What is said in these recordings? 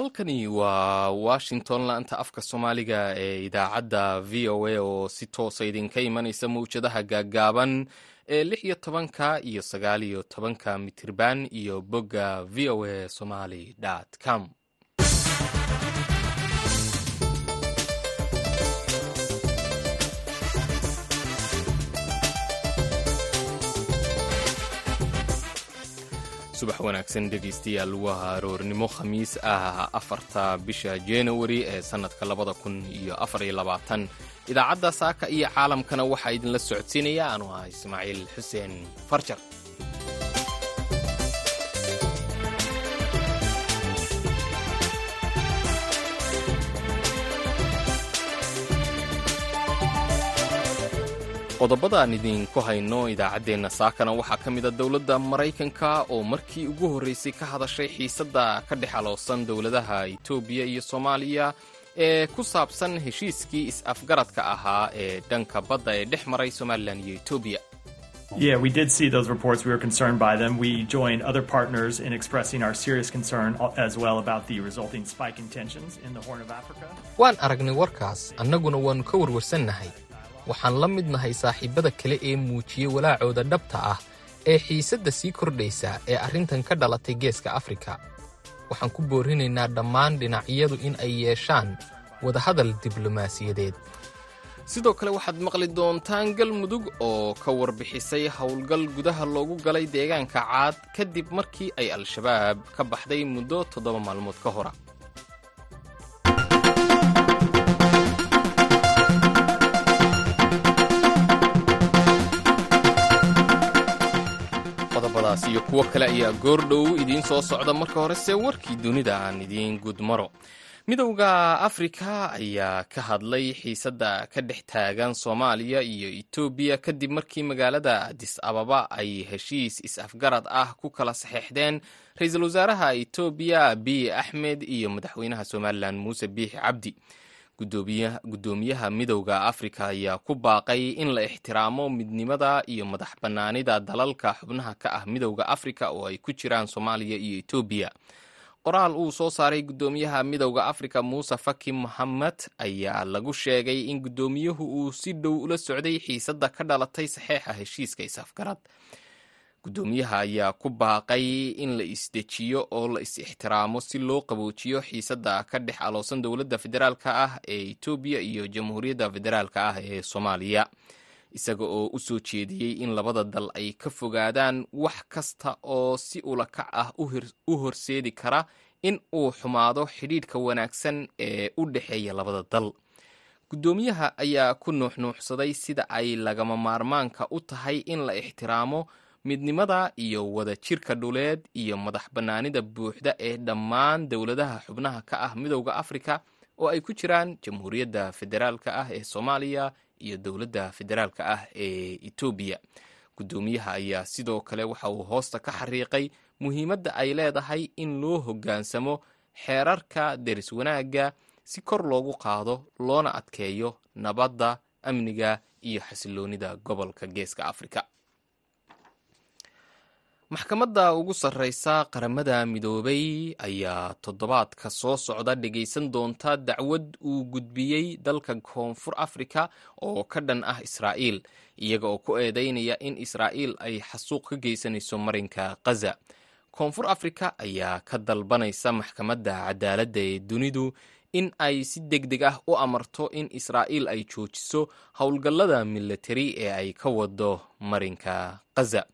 halkani waa washington laanta afka soomaaliga ee idaacadda v o a oo si toosa idinka imanaysa mawjadaha gaaggaaban ee lix iyo tobanka iyo sagaal iyo tobanka mitirban iyo bogga v o a somaly com subax wanaagsan dhegaystayaal waa aroornimo khamiis ah afarta bisha januari ee sannadka labada kun iyo afar iyo labaatan. Idaacadda saaka iyo caalamkana waxaa idinla socodsiinaya. Anu ah ismaaciil xuseen farjar qodobada aan idinku hayno idaacaddeenna saakana waxaa ka mid a dowladda maraykanka oo markii ugu horraysay ka hadashay xiisadda ka dhex aloosan dowladaha etoobiya iyo soomaaliya ee ku saabsan heshiiskii is-afgaradka ahaa ee dhanka badda ee dhex maray somalilan iyo etoobiya Yeah, we did see those reports. We were concerned by them. We joined other partners in expressing our serious concern as well about the resulting spike in tensions in the Horn of Africa. waan aragnay warkaas annaguna waannu ka warwarsannahay waxaan la mid nahay saaxiibbada kale ee muujiyey walaacooda dhabta ah ee xiisadda sii kordhaysa ee arrintan ka dhalatay geeska afrika. Waxaan ku boorinaynaa dhammaan dhinacyadu in ay yeeshaan wadahadal diblomaasiyadeed. Sidoo kale waxaad maqli doontaan galmudug oo ka warbixisay howlgal gudaha loogu galay deegaanka caad kadib markii ay al-shabaab ka baxday muddo toddoba maalmood ka hora qodobadaas iyo kuwo kale ayaa goordhow idiin soo socda marka horese warkii dunida aan idiin gudmaro. Midowda afrika ayaa ka hadlay xiisadda ka dhex taagan soomaaliya iyo etoobiya kadib markii magaalada adis ababa ay heshiis is-afgarad ah ku kala saxeexdeen. Ra'iisul wasaaraha etoobiya abiy axmed iyo madaxweynaha somalilan muuse biixi cabdi guddoomiyaha midowda afrika ayaa ku baaqay in la ixtiraamo midnimada iyo madax bannaanida dalalka xubnaha ka ah midowda afrika oo ay ku jiraan soomaaliya iyo etoobiya qoraal uu soo saaray guddoomiyaha midowda afrika muuse faki mohamed ayaa lagu sheegay in guddoomiyuhu uu si dhow ula socday xiisadda ka dhalatay saxeexa heshiiska is-afgarad guddoomiyaha ayaa ku baaqay in la isdejiyo oo la is-ixtiraamo si loo qaboojiyo xiisadda ka dhex aloosan dowladda federaalka ah ee etoobiya iyo jamhuuriyadda federaalka ah ee soomaaliya. Isaga oo u soo jeediyey in labada dal ay ka fogaadaan wax kasta oo si ulakac ah u horseedi kara in uu xumaado xidhiidhka wanaagsan ee u dhexeeya labada dal. Guddoomiyaha ayaa ku nuuxnuuxsaday sida ay lagama maarmaanka u tahay in la ixtiraamo midnimada iyo wada jirka dhuleed iyo madax bannaanida buuxda ee dhammaan dowladaha xubnaha ka ah midowda afrika oo ay ku jiraan jamhuuriyadda federaalka ah ee soomaaliya iyo dowladda federaalka ah ee etoobiya guddoomiyaha ayaa sidoo kale waxa uu hoosta ka xariiqay muhiimadda ay leedahay in loo hoggaansamo xeerarka deris wanaagga si kor loogu qaado loona adkeeyo nabadda amniga iyo xasiloonida gobolka geeska afrika maxkamadda ugu sarreysa qaramada midoobay ayaa toddobaadka soo socda dhegaysan doonta dacwad uu gudbiyey dalka koonfur afrika oo ka dhan ah israa'iil iyaga oo ku eedeynaya in israa'iil ay xasuuq ka geysanayso marinka khaza koonfur afrika ayaa ka dalbanaysa maxkamadda cadaaladda ee dunidu in ay si deg deg ah u amarto in israa'iil ay joojiso howlgallada milatari ee ay ka wado marinka khaza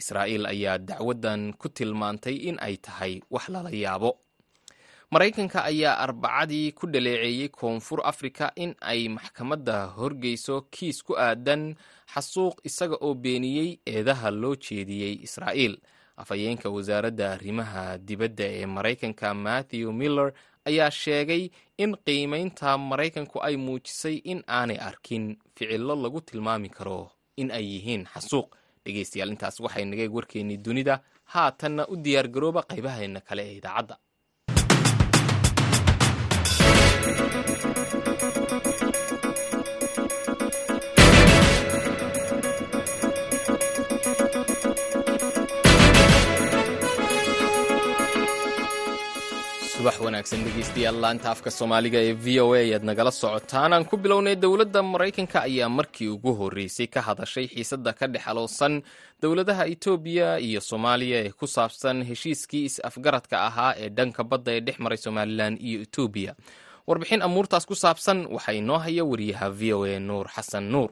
israa'iil ayaa dacwaddan ku tilmaantay in ay tahay wax lala yaabo. Maraykanka ayaa arbacadii ku dhaleeceeyey koonfur afrika in ay maxkamadda horgeyso kiis ku aadan xasuuq isaga oo beeniyey eedaha loo jeediyey israa'iil. Afhayeenka wasaaradda arrimaha dibadda ee maraykanka matthew miller ayaa sheegay in qiimaynta maraykanku ay muujisay in aanay arkin ficillo lagu tilmaami karo in ay yihiin xasuuq dhegeystayaal intaas waxay naga warkeennii dunida. Haatanna u diyaargarooba qaybaheenna kale ee idaacadda subax wanaagsan. Dhegeystayaal laanta afka soomaaliga ee v o a ayaad nagala socotaan aan ku bilownay dowladda maraykanka ayaa markii ugu horreysay ka hadashay xiisadda ka dhex aloosan dowladaha etoobiya iyo soomaaliya ee ku saabsan heshiiskii is-afgaradka ahaa ee dhanka badda ee dhex maray somalilan iyo etoobiya warbixin amuurtaas ku saabsan waxaa inoo haya wariyaha v o a nuur xasan nuur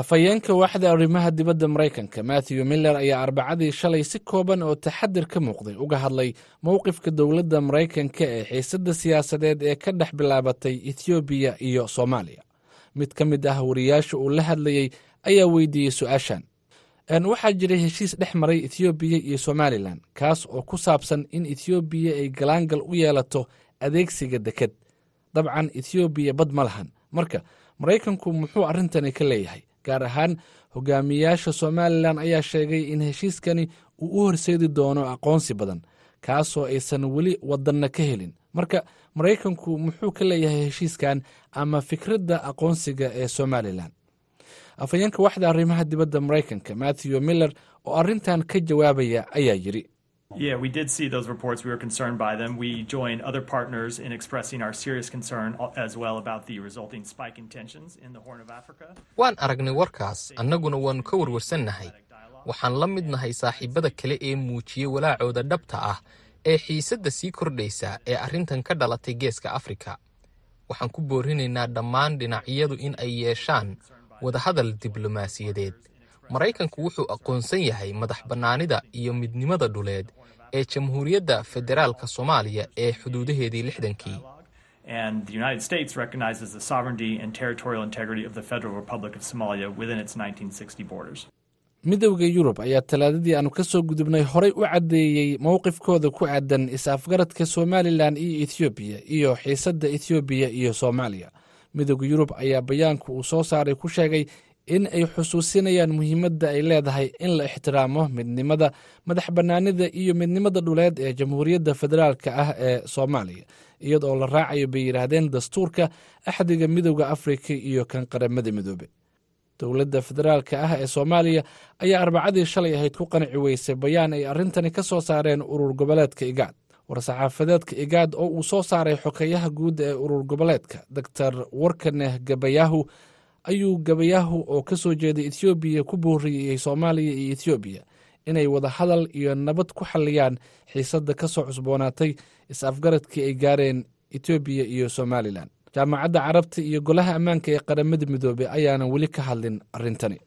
afhayeenka waaxda arrimaha dibadda maraykanka matthew miller ayaa arbacadii shalay si kooban oo taxadir ka muuqday uga hadlay mowqifka dowladda maraykanka ee xiisadda siyaasadeed ee ka dhex bilaabatay ethoobiya iyo soomaaliya. Mid ka mid ah wariyaasha uu la hadlayey ayaa weydiiyey su'aashan. Waxaa jiray heshiis dhex maray ethoobiya iyo somalilan kaas oo ku saabsan in ethoobiya ay galaangal u yeelato adeegsiga deked dabcan ethoobiya bad ma lahan. Marka maraykanku muxuu arrintani ka leeyahay gaar ahaan hogaamiyaasha somalilan ayaa sheegay in heshiiskani uu u horseedi doono aqoonsi badan kaasoo aysan weli wadanna ka helin. Marka maraykanku muxuu ka leeyahay heshiiskan ama fikradda aqoonsiga ee somalilan? Afhayeenka waxda arrimaha dibadda maraykanka matthew miller oo arrintan ka jawaabaya ayaa yidhi Yeah, we did see those reports. We were concerned by them. We joined other partners in expressing our serious concern as well about the resulting spike in tensions in the Horn of Africa. waan aragnay warkaas annaguna waannu ka warwarsannahay waxaan la mid nahay saaxiibada kale ee muujiyey walaacooda dhabta ah ee xiisadda sii kordhaysa ee arrintan ka dhalatay geeska afrika waxaan ku boorinaynaa dhammaan dhinacyadu in ay yeeshaan wadahadal diblomaasiyadeed maraykanku wuxuu aqoonsan yahay madax bannaanida iyo midnimada dhuleed ee jamhuuriyadda federaalka soomaaliya ee xuduudaheedii lixdankii And the United States recognizes the sovereignty and territorial integrity of the Federal Republic of Somalia within its 1960 borders. midowda yurub ayaa talaadadii aanu ka soo gudubnay horay u caddeeyey mowqifkooda ku aadan is-afgaradka somalilan iyo ethoobiya iyo xiisadda ethoobiya iyo soomaaliya midowda yurub ayaa bayaanku uu soo saaray ku sheegay in ay xusuusinayaan muhiimadda ay leedahay in la ixtiraamo midnimada madax bannaanida iyo midnimada dhuleed ee jamhuuriyadda federaalka ah ee soomaaliya iyadoo la raacayo bay yidhaahdeen dastuurka axdiga midowda afrika iyo kan qaramada midoobe. Dowladda federaalka ah ee soomaaliya ayaa arbacadii shalay ahayd ku qanci weysay bayaan ay arrintani ka soo saareen urur goboleedka igaad war-saxaafadeedka igaad oo uu soo saaray xokeyaha guud ee urur goboleedka doctor warkaneh gabayahu ayuu gabayahu oo ka soo jeeday ethoobiya ku booriyey soomaaliya iyo ethoobiya inay wada hadal iyo nabad ku xalliyaan xiisadda ka soo cusboonaatay is-afgaradkii ay gaareen etoobiya iyo somalilan jaamacadda carabta iyo golaha ammaanka ee qaramada midoobey ayaanan weli ka hadlin arrintani.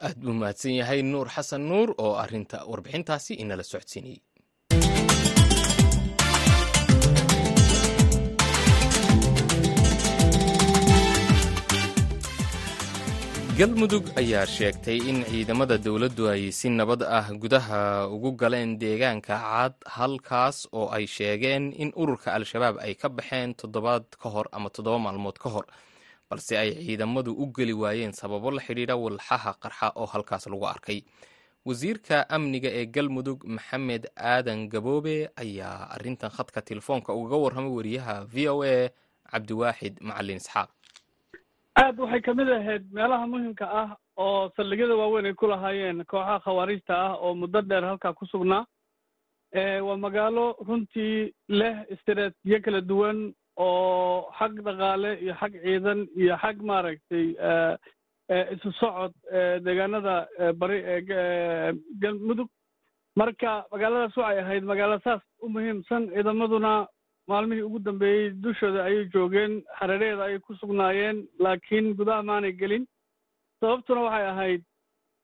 Aad buu mahadsan yahay nuur xasan nuur oo arinta warbixintaasi inala socodsiinayey galmudug ayaa sheegtay in ciidamada dowladdu ay si nabad ah gudaha ugu galeen deegaanka cad halkaas oo ay sheegeen in ururka al-shabaab ay ka baxeen toddobaad ka hor ama toddoba maalmood ka hor balse ay ciidamadu u geli waayeen sababo la xidhiidha walxaha qarxa oo halkaas lagu arkay. Wasiirka amniga ee galmudug maxamed aadan gaboobe ayaa arintan khadka telefoonka ugaga warramay wariyaha v o a cabdiwaaxid macalin isxaaq aad waxay ka mid ahayd meelaha muhimka ah oo saldhigyada waaweyn ay ku lahaayeen kooxaha khawaariijta ah oo muddo dheer halkaa ku sugnaa. Waa magaalo runtii leh istaraatiijiyo kala duwan oo xag dhaqaale iyo xag ciidan iyo xag maaragtay isu socod deegaanada bari galmudug. Marka magaaladaas waxay ahayd magaalo saas u muhiimsan ciidamaduna maalmihii ugu dambeeyey dushooda ayay joogeen hareeraheeda ayay ku sugnaayeen laakiin gudaha maanay gelin. Sababtuna waxay ahayd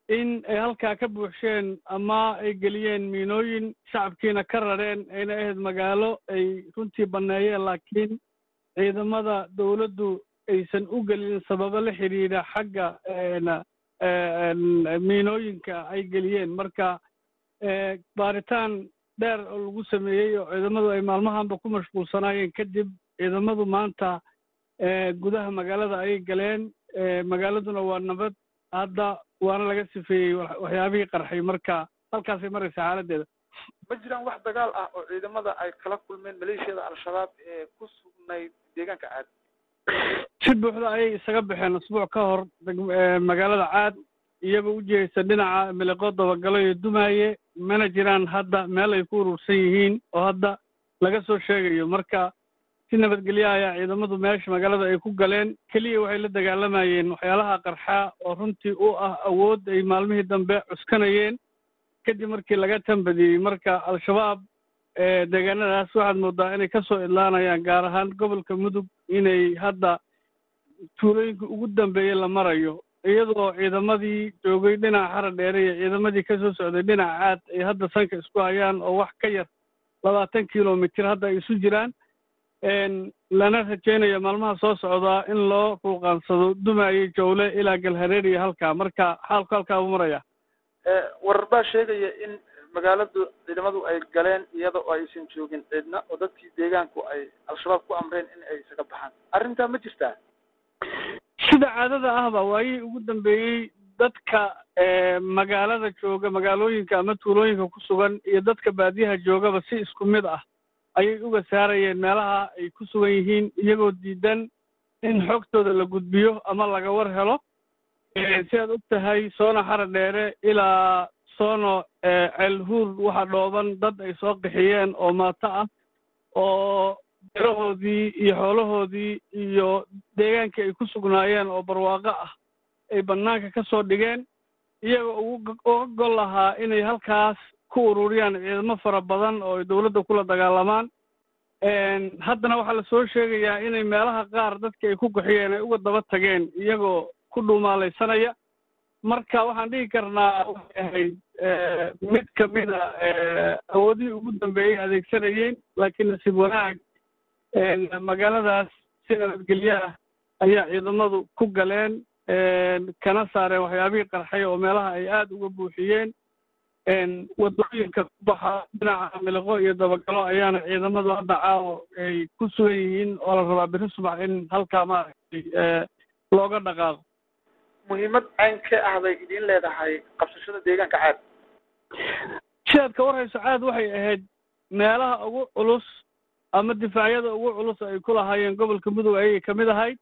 in ay halkaa ka buuxsheen ama ay geliyeen miinooyin shacabkiina ka rareen ayna ahayd magaalo ay runtii banneeyeen laakiin ciidamada dowladdu aysan u gelin sababo la xidhiidha xagga miinooyinka ay geliyeen. Marka baaritaan dheer oo lagu sameeyey oo ciidamadu ay maalmahanba ku mashquulsanaayeen kadib ciidamadu maanta gudaha magaalada ayay galeen. Magaaladuna waa nabad. Hadda waana laga sifeeyey waxyaabihii qarxay marka halkaasay maraysa xaaladdeeda ma jiraan wax dagaal ah oo ciidamada ay kala kulmeen maleeshiyada al-shabaab ee ku sugnayd deegaanka caad si buuxda ayay isaga baxeen usbuuc ka hor magaalada caad. Iyagoo u jihaysa dhinaca miliqo dabagalo iyo dumaaye mana jiraan hadda meel ay ku urursan yihiin oo hadda laga soo sheegayo. Marka si nabadgelyaha ayaa ciidamadu meesha magaalada ay ku galeen. Keliya waxay la dagaalamayeen waxyaalaha qarxa oo runtii u ah awood ay maalmihii dambe cuskanayeen. Kadib markii laga tambadiyey marka al-shabaab deegaanadaas waxaad moodaa inay ka soo idlaanayaan gaar ahaan gobolka mudug inay hadda tuulooyinka ugu dambeeyey la marayo iyadoo ciidamadii joogay dhinaca xara dheere iyo ciidamadii ka soo socday dhinaca caad ay hadda sanka isku hayaan oo wax ka yar labaatan kilomitir hadda ay isu jiraan lana rajaynayo maalmaha soo socdaa in loo ruuqaansado dumaayo jawle ilaa galhareer iyo halkaa. Marka xaalku halkaa buu maraya warar baa sheegaya in magaaladu ciidamadu ay galeen iyada oo aysan joogin ciidna oo dadkii deegaanku ay al-shabaab ku amreen in ay isaga baxaan. Arrintaa ma jirtaa sida caadada ahba waayihii ugu dambeeyey dadka magaalada jooga magaalooyinka ama tuulooyinka ku sugan iyo dadka baadiyaha joogaba si isku mid ah ayay uga saarayeen meelaha ay ku sugan yihiin iyagoo diidan in xogtooda la gudbiyo ama laga war helo. Si aad og tahay soona xara dheere ilaa soono ceelhuur waxa dhooban dad ay soo qixiyeen oo maato ah oo berahoodii iyo xoolahoodii iyo deegaankii ay ku sugnaayeen oo barwaaqo ah ay bannaanka ka soo dhigeen iyagoo ugu uga gol lahaa inay halkaas ku ururiyaan ciidamo fara badan oo ay dowladda kula dagaalamaan. Haddana waxaa la soo sheegayaa inay meelaha qaar dadkii ay ku qaxiyeen ay uga daba tageen iyagoo ku dhuumaalaysanaya. Marka waxaan dhihi karnaa waxay ahayd mid ka mida awoodihii ugu dambeeyey adeegsanayeen laakiin nasiib wanaag magaaladaas si nabadgelyo ah ayaa ciidamadu ku galeen kana saareen waxyaabihii qarxay oo meelaha ay aada uga buuxiyeen waddooyinka ku baxa dhinaca miliqo iyo dabagalo ayaana ciidamadu hadda caawo ay ku sugan yihiin oo la rabaa biri subax in halkaa maaragtay looga dhaqaaqo. Muhiimad cayn ka ah bay idin leedahay qabsashada deegaanka caad. Sidaad ka warhayso caad waxay ahayd meelaha ugu culus ama difaacyada ugu culus ay ku lahaayeen gobolka mudug ayay ka mid ahayd.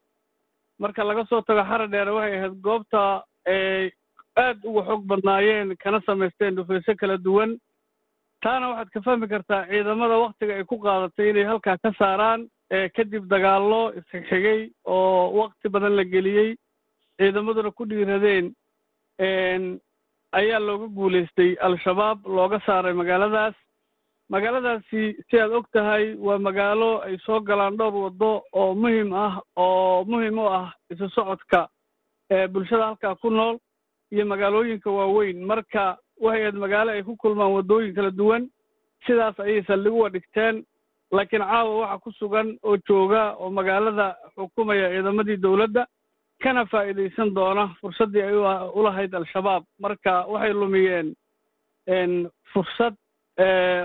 Marka laga soo tago xara dheere waxay ahayd goobta ay aad uga xoog badnaayeen kana samaysteen dhufayso kala duwan. Taana waxaad ka fahmi kartaa ciidamada waktiga ay ku qaadatay inay halkaa ka saaraan kadib dagaallo isxigxigay oo wakti badan la geliyey. Ciidamaduna ku dhiiradeen ayaa looga guulaystay al-shabaab looga saaray magaaladaas magaaladaasi si aad og tahay waa magaalo ay soo galaan dhowr waddo oo muhiim ah oo muhiim u ah isu socodka bulshada halkaa ku nool iyo magaalooyinka waaweyn. Marka waxay ahayd magaalo ay ku kulmaan waddooyin kala duwan sidaas ayay saldhig uga dhigteen laakiin caawa waxa ku sugan oo jooga oo magaalada xukumaya ciidamadii dowladda kana faa'iidaysan doona fursaddii ay u lahayd al-shabaab. Marka waxay lumiyeen fursad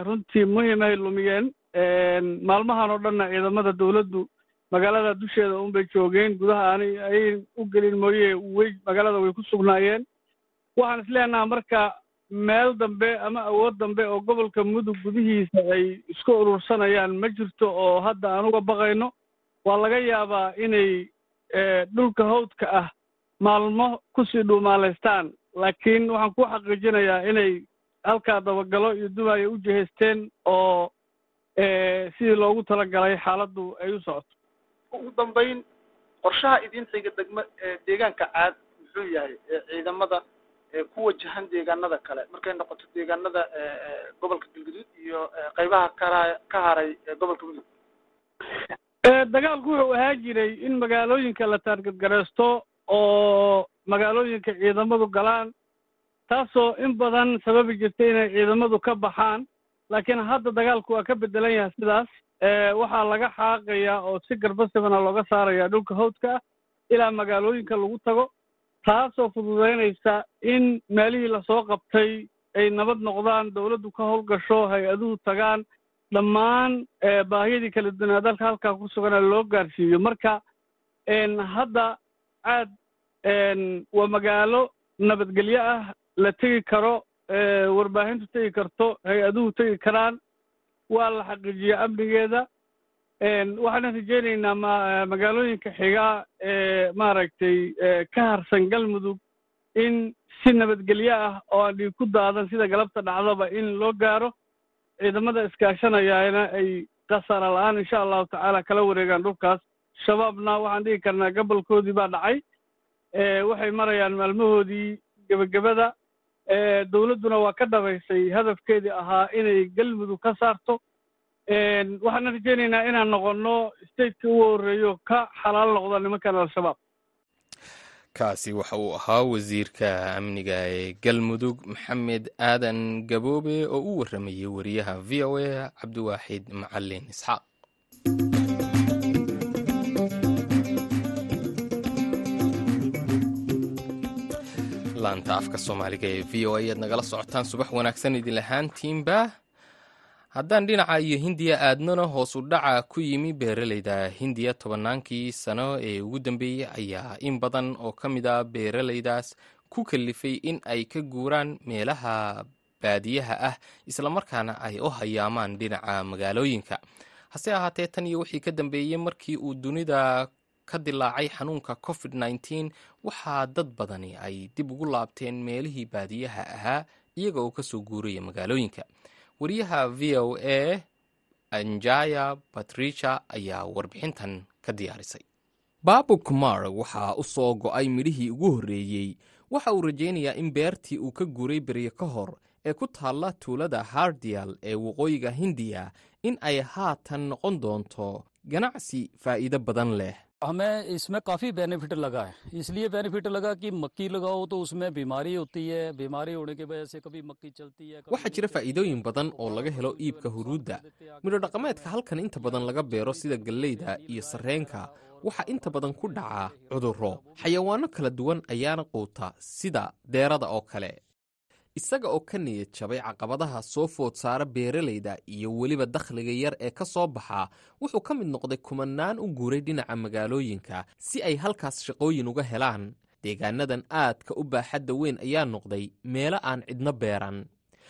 runtii muhimahay lumiyeen. Maalmahan oo dhanna ciidamada dowladdu magaalada dusheeda unbay joogeen. Gudaha aanay ayay u gelin mooye way magaalada way ku sugnaayeen. Waxaan isleenaha marka meel dambe ama awood dambe oo gobolka mudug gudihiisa ay isku urursanayaan ma jirto oo hadda aan uga baqayno. Waa laga yaabaa inay dhulka hawdka ah maalmo ku sii dhuumaalaystaan. Laakiin waxaan ku xaqiijinayaa inay halkaa dabagalo iyo dumaayo u jihaysteen oo sidii loogu talagalay xaaladdu ay u socoto. Ugu dambayn qorshaha idin xiga degma deegaanka caad muxuu yahay ciidamada ku wajahan deegaanada kale. Markay noqoto deegaanada gobolka galgaduud iyo qaybaha kara ka haray gobolka mudug dagaalku wuxuu ahaa jiray in magaalooyinka la taargadgaraysto oo magaalooyinka ciidamadu galaan taasoo in badan sababi jirtay inay ciidamadu ka baxaan laakiin hadda dagaalku waa ka bedelan yahay sidaas waxaa laga xaaqayaa oo si garbasibana looga saaraya dhulka hawdka ah ilaa magaalooyinka lagu tago taasoo fududaynaysa in meelihii la soo qabtay ay nabad noqdaan dowladdu ka howlgasho hay'aduhu tagaan dhammaan baahiyadii kala duwanaa dalka halkaa ku sugana loo gaarsiiyo. Marka hadda caad waa magaalo nabadgelyo ah la tegi karo warbaahintu tegi karto hay'aduhu tegi karaan waa la xaqiijiya amnigeeda. Waxaan rajeynaynaa ma magaalooyinka xigaa ee maaragtay ka harsan galmudug in si nabadgelyo ah oo aan dhiig ku daadan sida galabta dhacdaba in loo gaaro ciidamada iskaashanayaana ay khasara la'aan insha allahu tacaala kala wareegaan dhulkaas. Shabaabna waxaan dhihi karnaa gobolkoodii baa dhacay. Waxay marayaan maalmahoodii gebagabada dowladduna waa ka dhabaysay hadafkeedii ahaa inay galmudug ka saarto. Waxaan rajaynaynaa inaan noqonno stateki ugu horreeyo ka xalaal noqdo nimankan al-shabaab. Kaasi waxa uu ahaa wasiirka amniga ee galmudug maxamed aadan gaboobe oo u warramayay wariyaha v o a cabdiwaaxid macalin isxaaq laanta afka soomaaliga ee v o a ayaad nagala socotaan subax wanaagsan idin lahaantiinba haddaan dhinaca iyo hindiya aadnona hoos u dhaca ku yimi beeraleyda. Hindiya tobannaankii sano ee ugu dambeeyey ayaa in badan oo ka mid a beeraleydaas ku kalifay in ay ka guuraan meelaha baadiyaha ah islamarkaana ay u hayaamaan dhinaca magaalooyinka. Hase ahaatee tan iyo wixii ka dambeeyey markii uu dunida ka dilaacay xanuunka covid nneteen waxaa dad badani ay dib ugu laabteen meelihii baadiyaha ahaa iyaga oo ka soo guuraya magaalooyinka. Wariyaha v o a anjaya batricia ayaa warbixintan ka diyaarisay. Baabu kumar waxaa u soo go'ay midhihii ugu horreeyey waxa uu rajaynayaa in beertii uu ka guuray beryo ka hor ee ku taalla tuulada hardial ee waqooyiga hindiya in ay haatan noqon doonto ganacsi faa'iido badan leh हमें इसमें काफी बेनिफिट लगा है इसलिए बेनिफिट लगा कि मक्की लगाओ तो उसमें बीमारी होती है बीमारी होने की वजह से कभी मक्की चलती है waxaa jira faa'iidooyin badan oo laga helo iibka huruudda midho dhaqameedka halkan inta badan laga beero sida galleyda iyo sarreenka waxaa inta badan ku dhaca cudurro xayawaanno kala duwan ayaana quuta sida deerada oo kale isaga oo ka niyad jabay caqabadaha soo food saara beeralayda iyo weliba dakhliga yar ee ka soo baxa wuxuu ka mid noqday kumanaan u guuray dhinaca magaalooyinka si ay halkaas shaqooyin uga helaan. Deegaanadan aadka u baaxadda weyn ayaa noqday meelo aan cidno beeran.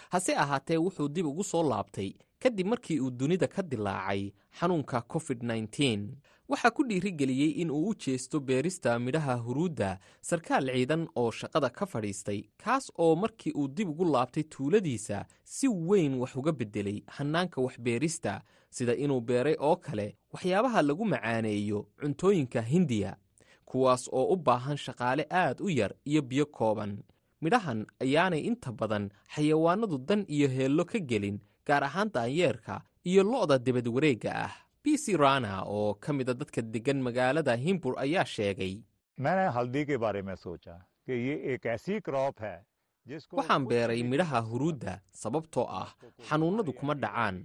Hase ahaatee wuxuu dib ugu soo laabtay kadib markii uu dunida ka dilaacay xanuunka covid waxaa ku dhiirigeliyey in uu u jeesto beerista midhaha huruudda sarkaal ciidan oo shaqada ka fadhiistay kaas oo markii uu dib ugu laabtay tuuladiisa si weyn wax uga beddelay hannaanka waxbeerista sida inuu beeray oo kale waxyaabaha lagu macaaneeyo cuntooyinka hindiya kuwaas oo u baahan shaqaale aad u yar iyo biyo kooban. Midhahan ayaanay inta badan xayawaanadu dan iyo heello ka gelin gaar ahaan daanyeerka iyo lo'da debad wareegga ah b c rana oo ka mida ah dadka degan magaalada himbur ayaa sheegay. Waxaan beeray midhaha huruudda sababtoo ah xanuunadu kuma dhacaan.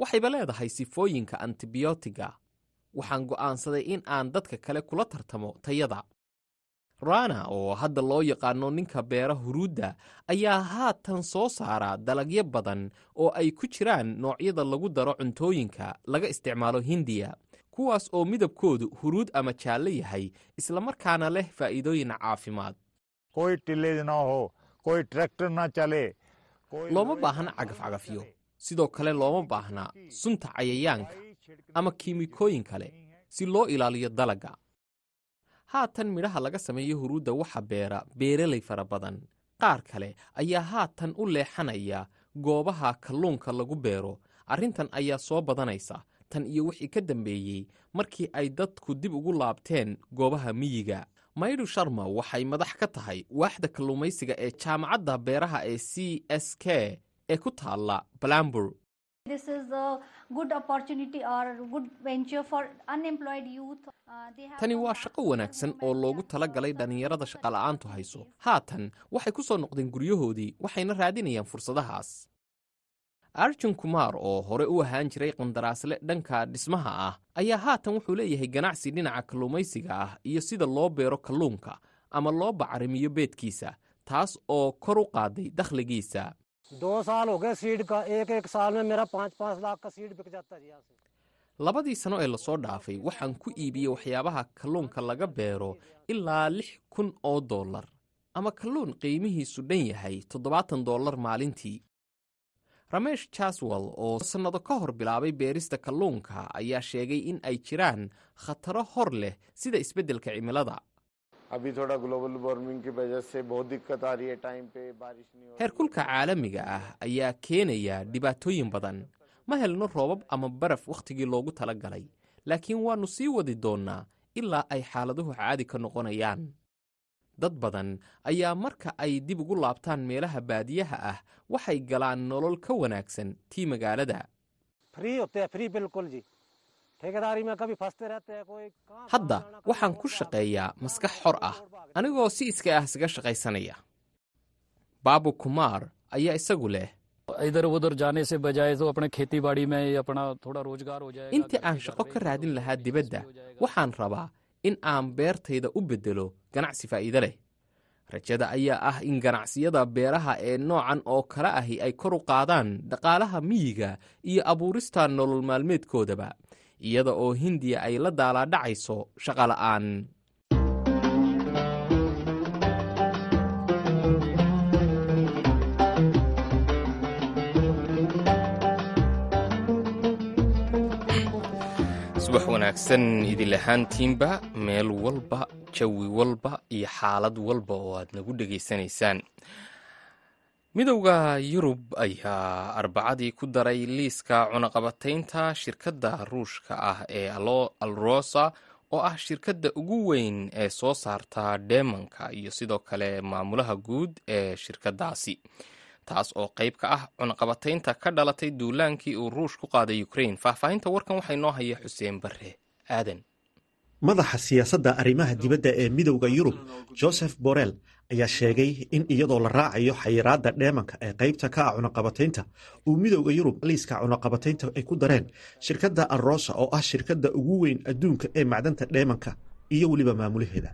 waxayba leedahay sifooyinka antibiyotiga waxaan go'aansaday in aan dadka kale kula tartamo tayada rana oo hadda loo yaqaano ninka beera huruudda ayaa haatan soo saara dalagyo badan oo ay ku jiraan noocyada lagu daro cuntooyinka laga isticmaalo hindiya kuwaas oo midabkoodu huruud ama jaallo yahay islamarkaana leh faa'iidooyin caafimaad. Looma baahna cagafcagafyo sidoo kale looma baahna sunta cayayaanka ama kiimikooyin kale si loo ilaaliyo dalagga haatan midhaha laga sameeyo huruudda waxa beera beeralay fara badan. Qaar kale ayaa haatan u leexanaya goobaha kalluunka lagu beero. Arrintan ayaa soo badanaysa tan iyo wixii ka dambeeyey markii ay dadku dib ugu laabteen goobaha miyiga. Maydhu sharma waxay madax ka tahay waaxda kalluumaysiga ee jaamacadda beeraha ee c s k ee ku taalla balambur This is a good opportunity or good venture for unemployed youth. Uh, tani waa shaqo wanaagsan oo loogu jobs talagalay also dhallinyarada shaqala'aantu hayso. haatan waxay ku soo noqdeen guryahoodii waxayna raadinayaan fursadahaas. Arjun kumar oo hore u ahaan jiray qandaraasle dhanka dhismaha ah ayaa haatan wuxuu leeyahay ganacsi dhinaca kalluumaysiga ah iyo sida loo beero kalluunka ama loo bacrimiyo beedkiisa taas oo kor u qaaday dakhligiisa दो साल हो गए सीड का एक एक साल में मेरा पाँच पाँच लाख का सीड बिक जाता है यहाँ से labadii sano ee lasoo dhaafay waxaan ku iibiyey waxyaabaha kalluunka laga beero ilaa lix kun oo dollar ama kalluun qiimihiisu dhan yahay toddobaatan dollar maalintii ramesh jaswal oo sannado ka hor bilaabay beerista kalluunka ayaa sheegay in ay jiraan khataro hor leh sida isbeddelka cimilada अभी थोड़ा global warming की वजह से बहुत दिक्कत आ रही है टाइम पे बारिश नहीं हो रही heerkulka caalamiga ah ayaa keenaya dhibaatooyin badan ma helno roobab ama baraf wakhtigii loogu tala galay laakiin waannu sii wadi doonnaa ilaa ay xaaladuhu caadi ka noqonayaan dad badan ayaa marka ay dib ugu laabtaan meelaha baadiyaha ah waxay galaan nolol ka wanaagsan tii magaalada hadda waxaan ku shaqeeyaa maskax xor ah anigoo si iska ah isaga shaqaysanaya. Baabu kumaar ayaa isagu leh. Intii aan shaqo ka raadin lahaa dibadda waxaan rabaa in aan beertayda u beddelo ganacsi faa'iido leh. Rajada ayaa ah in ganacsiyada beeraha ee noocan oo kale ahi ay kor u qaadaan dhaqaalaha miyiga iyo abuurista nolol maalmeedkoodaba iyada oo hindiya ay la daalaadhacayso shaqola'aan subax wanaagsan idin lahaantiinba meel walba jawi walba iyo xaalad walba oo aad nagu dhegaysanaysaan midowda yurub ayaa arbacadii ku daray liiska cunaqabataynta shirkadda ruushka ah ee alrosa oo ah shirkadda ugu weyn ee soo saarta dheemanka iyo sidoo kale maamulaha guud ee shirkaddaasi. Taas oo qayb ka ah cunaqabataynta ka dhalatay duulaankii uu ruush ku qaaday ukrain faahfaahinta warkan waxaa inoo haya xuseen barre. Aadan madaxa siyaasadda arrimaha dibadda ee midowda yurub joseph borrell ayaa sheegay in iyadoo la raacayo xayiraadda dheemanka ee qaybta ka ah cunaqabataynta uu midowda yurub liiska cunaqabataynta ay ku dareen shirkadda arrosa oo ah shirkadda ugu weyn adduunka ee macdanta dheemanka iyo weliba maamulaheeda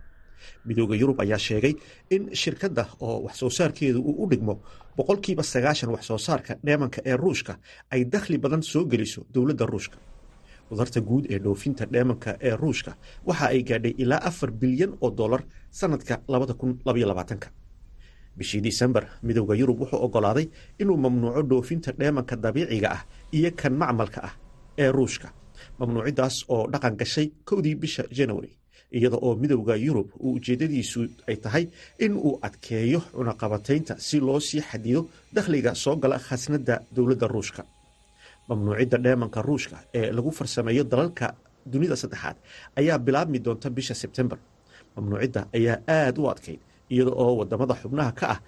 midowda yurub ayaa sheegay in shirkadda oo wax soo saarkeedu uu u dhigmo boqolkiiba sagaashan wax soo saarka dheemanka ee ruushka ay dakhli badan soo geliso dowladda ruushka wadarta guud ee dhoofinta dheemanka ee ruushka waxa ay gaadhay ilaa afar bilyan oo dollar sanadka bishii disembar midowda yurub wuxuu oggolaaday inuu mamnuuco dhoofinta dheemanka dabiiciga ah iyo kan macmalka ah ee ruushka. Mamnuuciddaas oo dhaqan gashay kowdii bisha january iyada oo midowda yurub uu ujeeddadiisu ay tahay in uu adkeeyo cunaqabataynta si loo sii xadido dakhliga soo gala khasnadda dowladda ruushka mamnuucidda dheemanka ruushka ee lagu farsameeyo dalalka dunida saddexaad ayaa bilaabmi doonta bisha sebtembar mamnuucidda ayaa aada u adkayd iyada oo waddamada xubnaha ka ah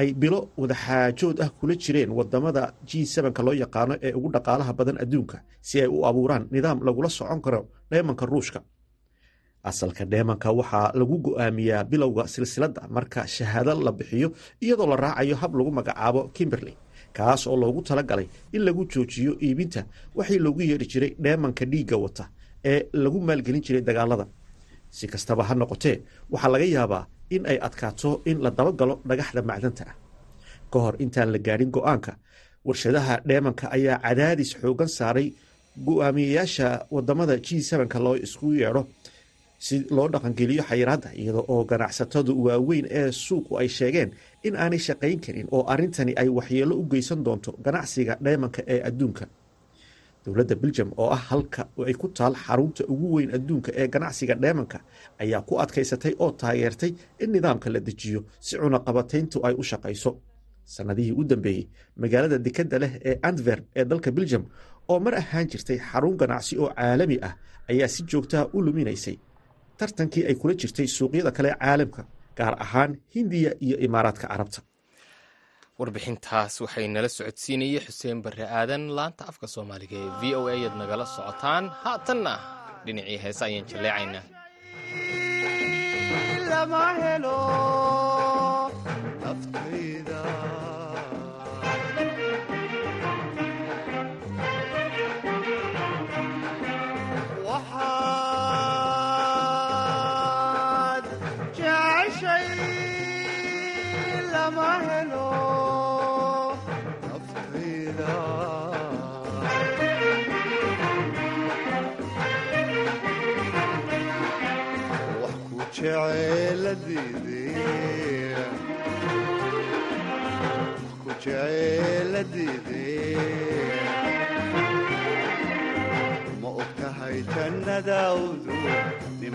ay bilo wadaxaajood ah kula jireen waddamada g sevenka loo yaqaano ee ugu dhaqaalaha badan adduunka si ay u abuuraan nidaam lagula socon karo dheemanka ruushka. Asalka dheemanka waxaa lagu go'aamiyaa bilowga silsiladda marka shahaado la bixiyo iyadoo la raacayo hab lagu magacaabo kimberley kaas oo loogu talagalay in lagu joojiyo iibinta waxii loogu yeedhi jiray dheemanka dhiigga wata ee lagu maalgelin jiray dagaalada. Si kastaba ha noqotee waxaa laga yaabaa in ay adkaato in la dabagalo dhagaxda macdanta ah. Ka hor intaan la gaadhin go'aanka warshadaha dheemanka ayaa cadaadis xoogan saaray go'aamiyeyaasha waddamada g sevenka loo isku yeedho si loo dhaqangeliyo xayiraadda iyada oo ganacsatadu waaweyn ee suuqu ay sheegeen in aanay shaqayn karin oo arrintani ay waxyeello u geysan doonto ganacsiga dheemanka ee adduunka. Dowladda beljum oo ah halka ay ku taal xarunta ugu weyn adduunka ee ganacsiga dheemanka ayaa ku adkaysatay oo taageertay in nidaamka la dejiyo si cunaqabatayntu ay u shaqayso. Sannadihii u dambeeyey magaalada dekadda leh ee antwerp ee dalka beljum oo mar ahaan jirtay xarun ganacsi oo caalami ah ayaa si joogtaha u luminaysay tartankii ay kula jirtay suuqyada kale caalamka gaar ahaan hindiya iyo imaaraadka carabta. Warbixintaas waxay nala socodsiinayey xuseen barre aadan laanta afka soomaaliga ee v o a ad nagala socotaan. Haatanna dhinacii heese ayaan jaleecaynaa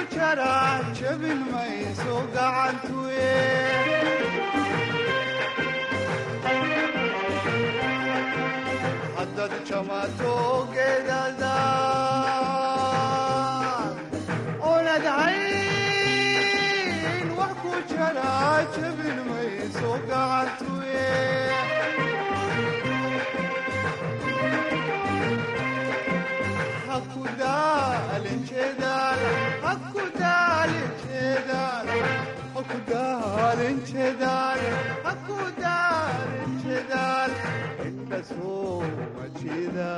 ku jara jabin mayso gacantuye haddaad jamato geedadaad oonad hayn wax ku jara jabin mayso gacantuye hakudaalin jeedaal hakudaalin jeedaal hakudaalin jeedaal hakudaalin jeedaal inda soo majida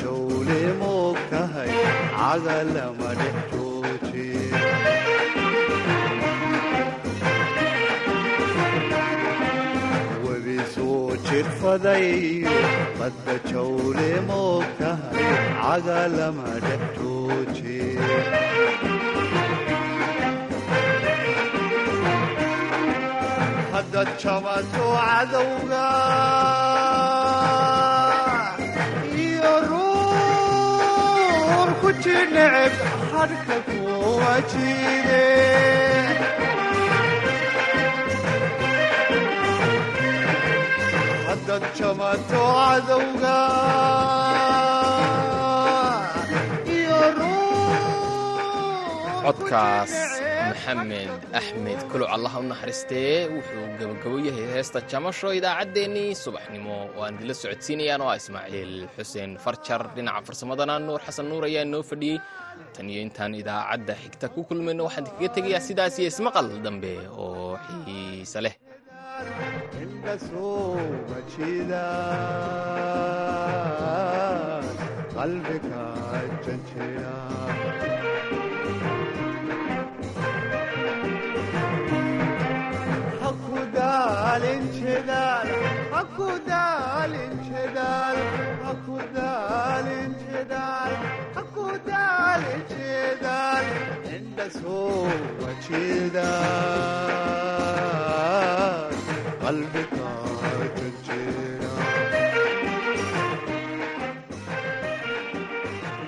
jawle moog tahay caga lama dhex lama dhex jooje haddaad jabato cadowga codkaas maxamed axmed kuluc allaha u naxariistee wuxuu gebagabo yahay heesta jamasho idaacaddeenii subaxnimo. Oo aan idinla socodsiinayaan oo ah ismaaciil xuseen farjar dhinaca farsamadana nuur xasan nuur ayaa noo fadhiyey. Tan iyo intaan idaacadda xigta ku kulmayno waxaan kaga tegayaa sidaas iyo ismaqal dambe oo xiise leh hakudaalin jedaal hakudaalin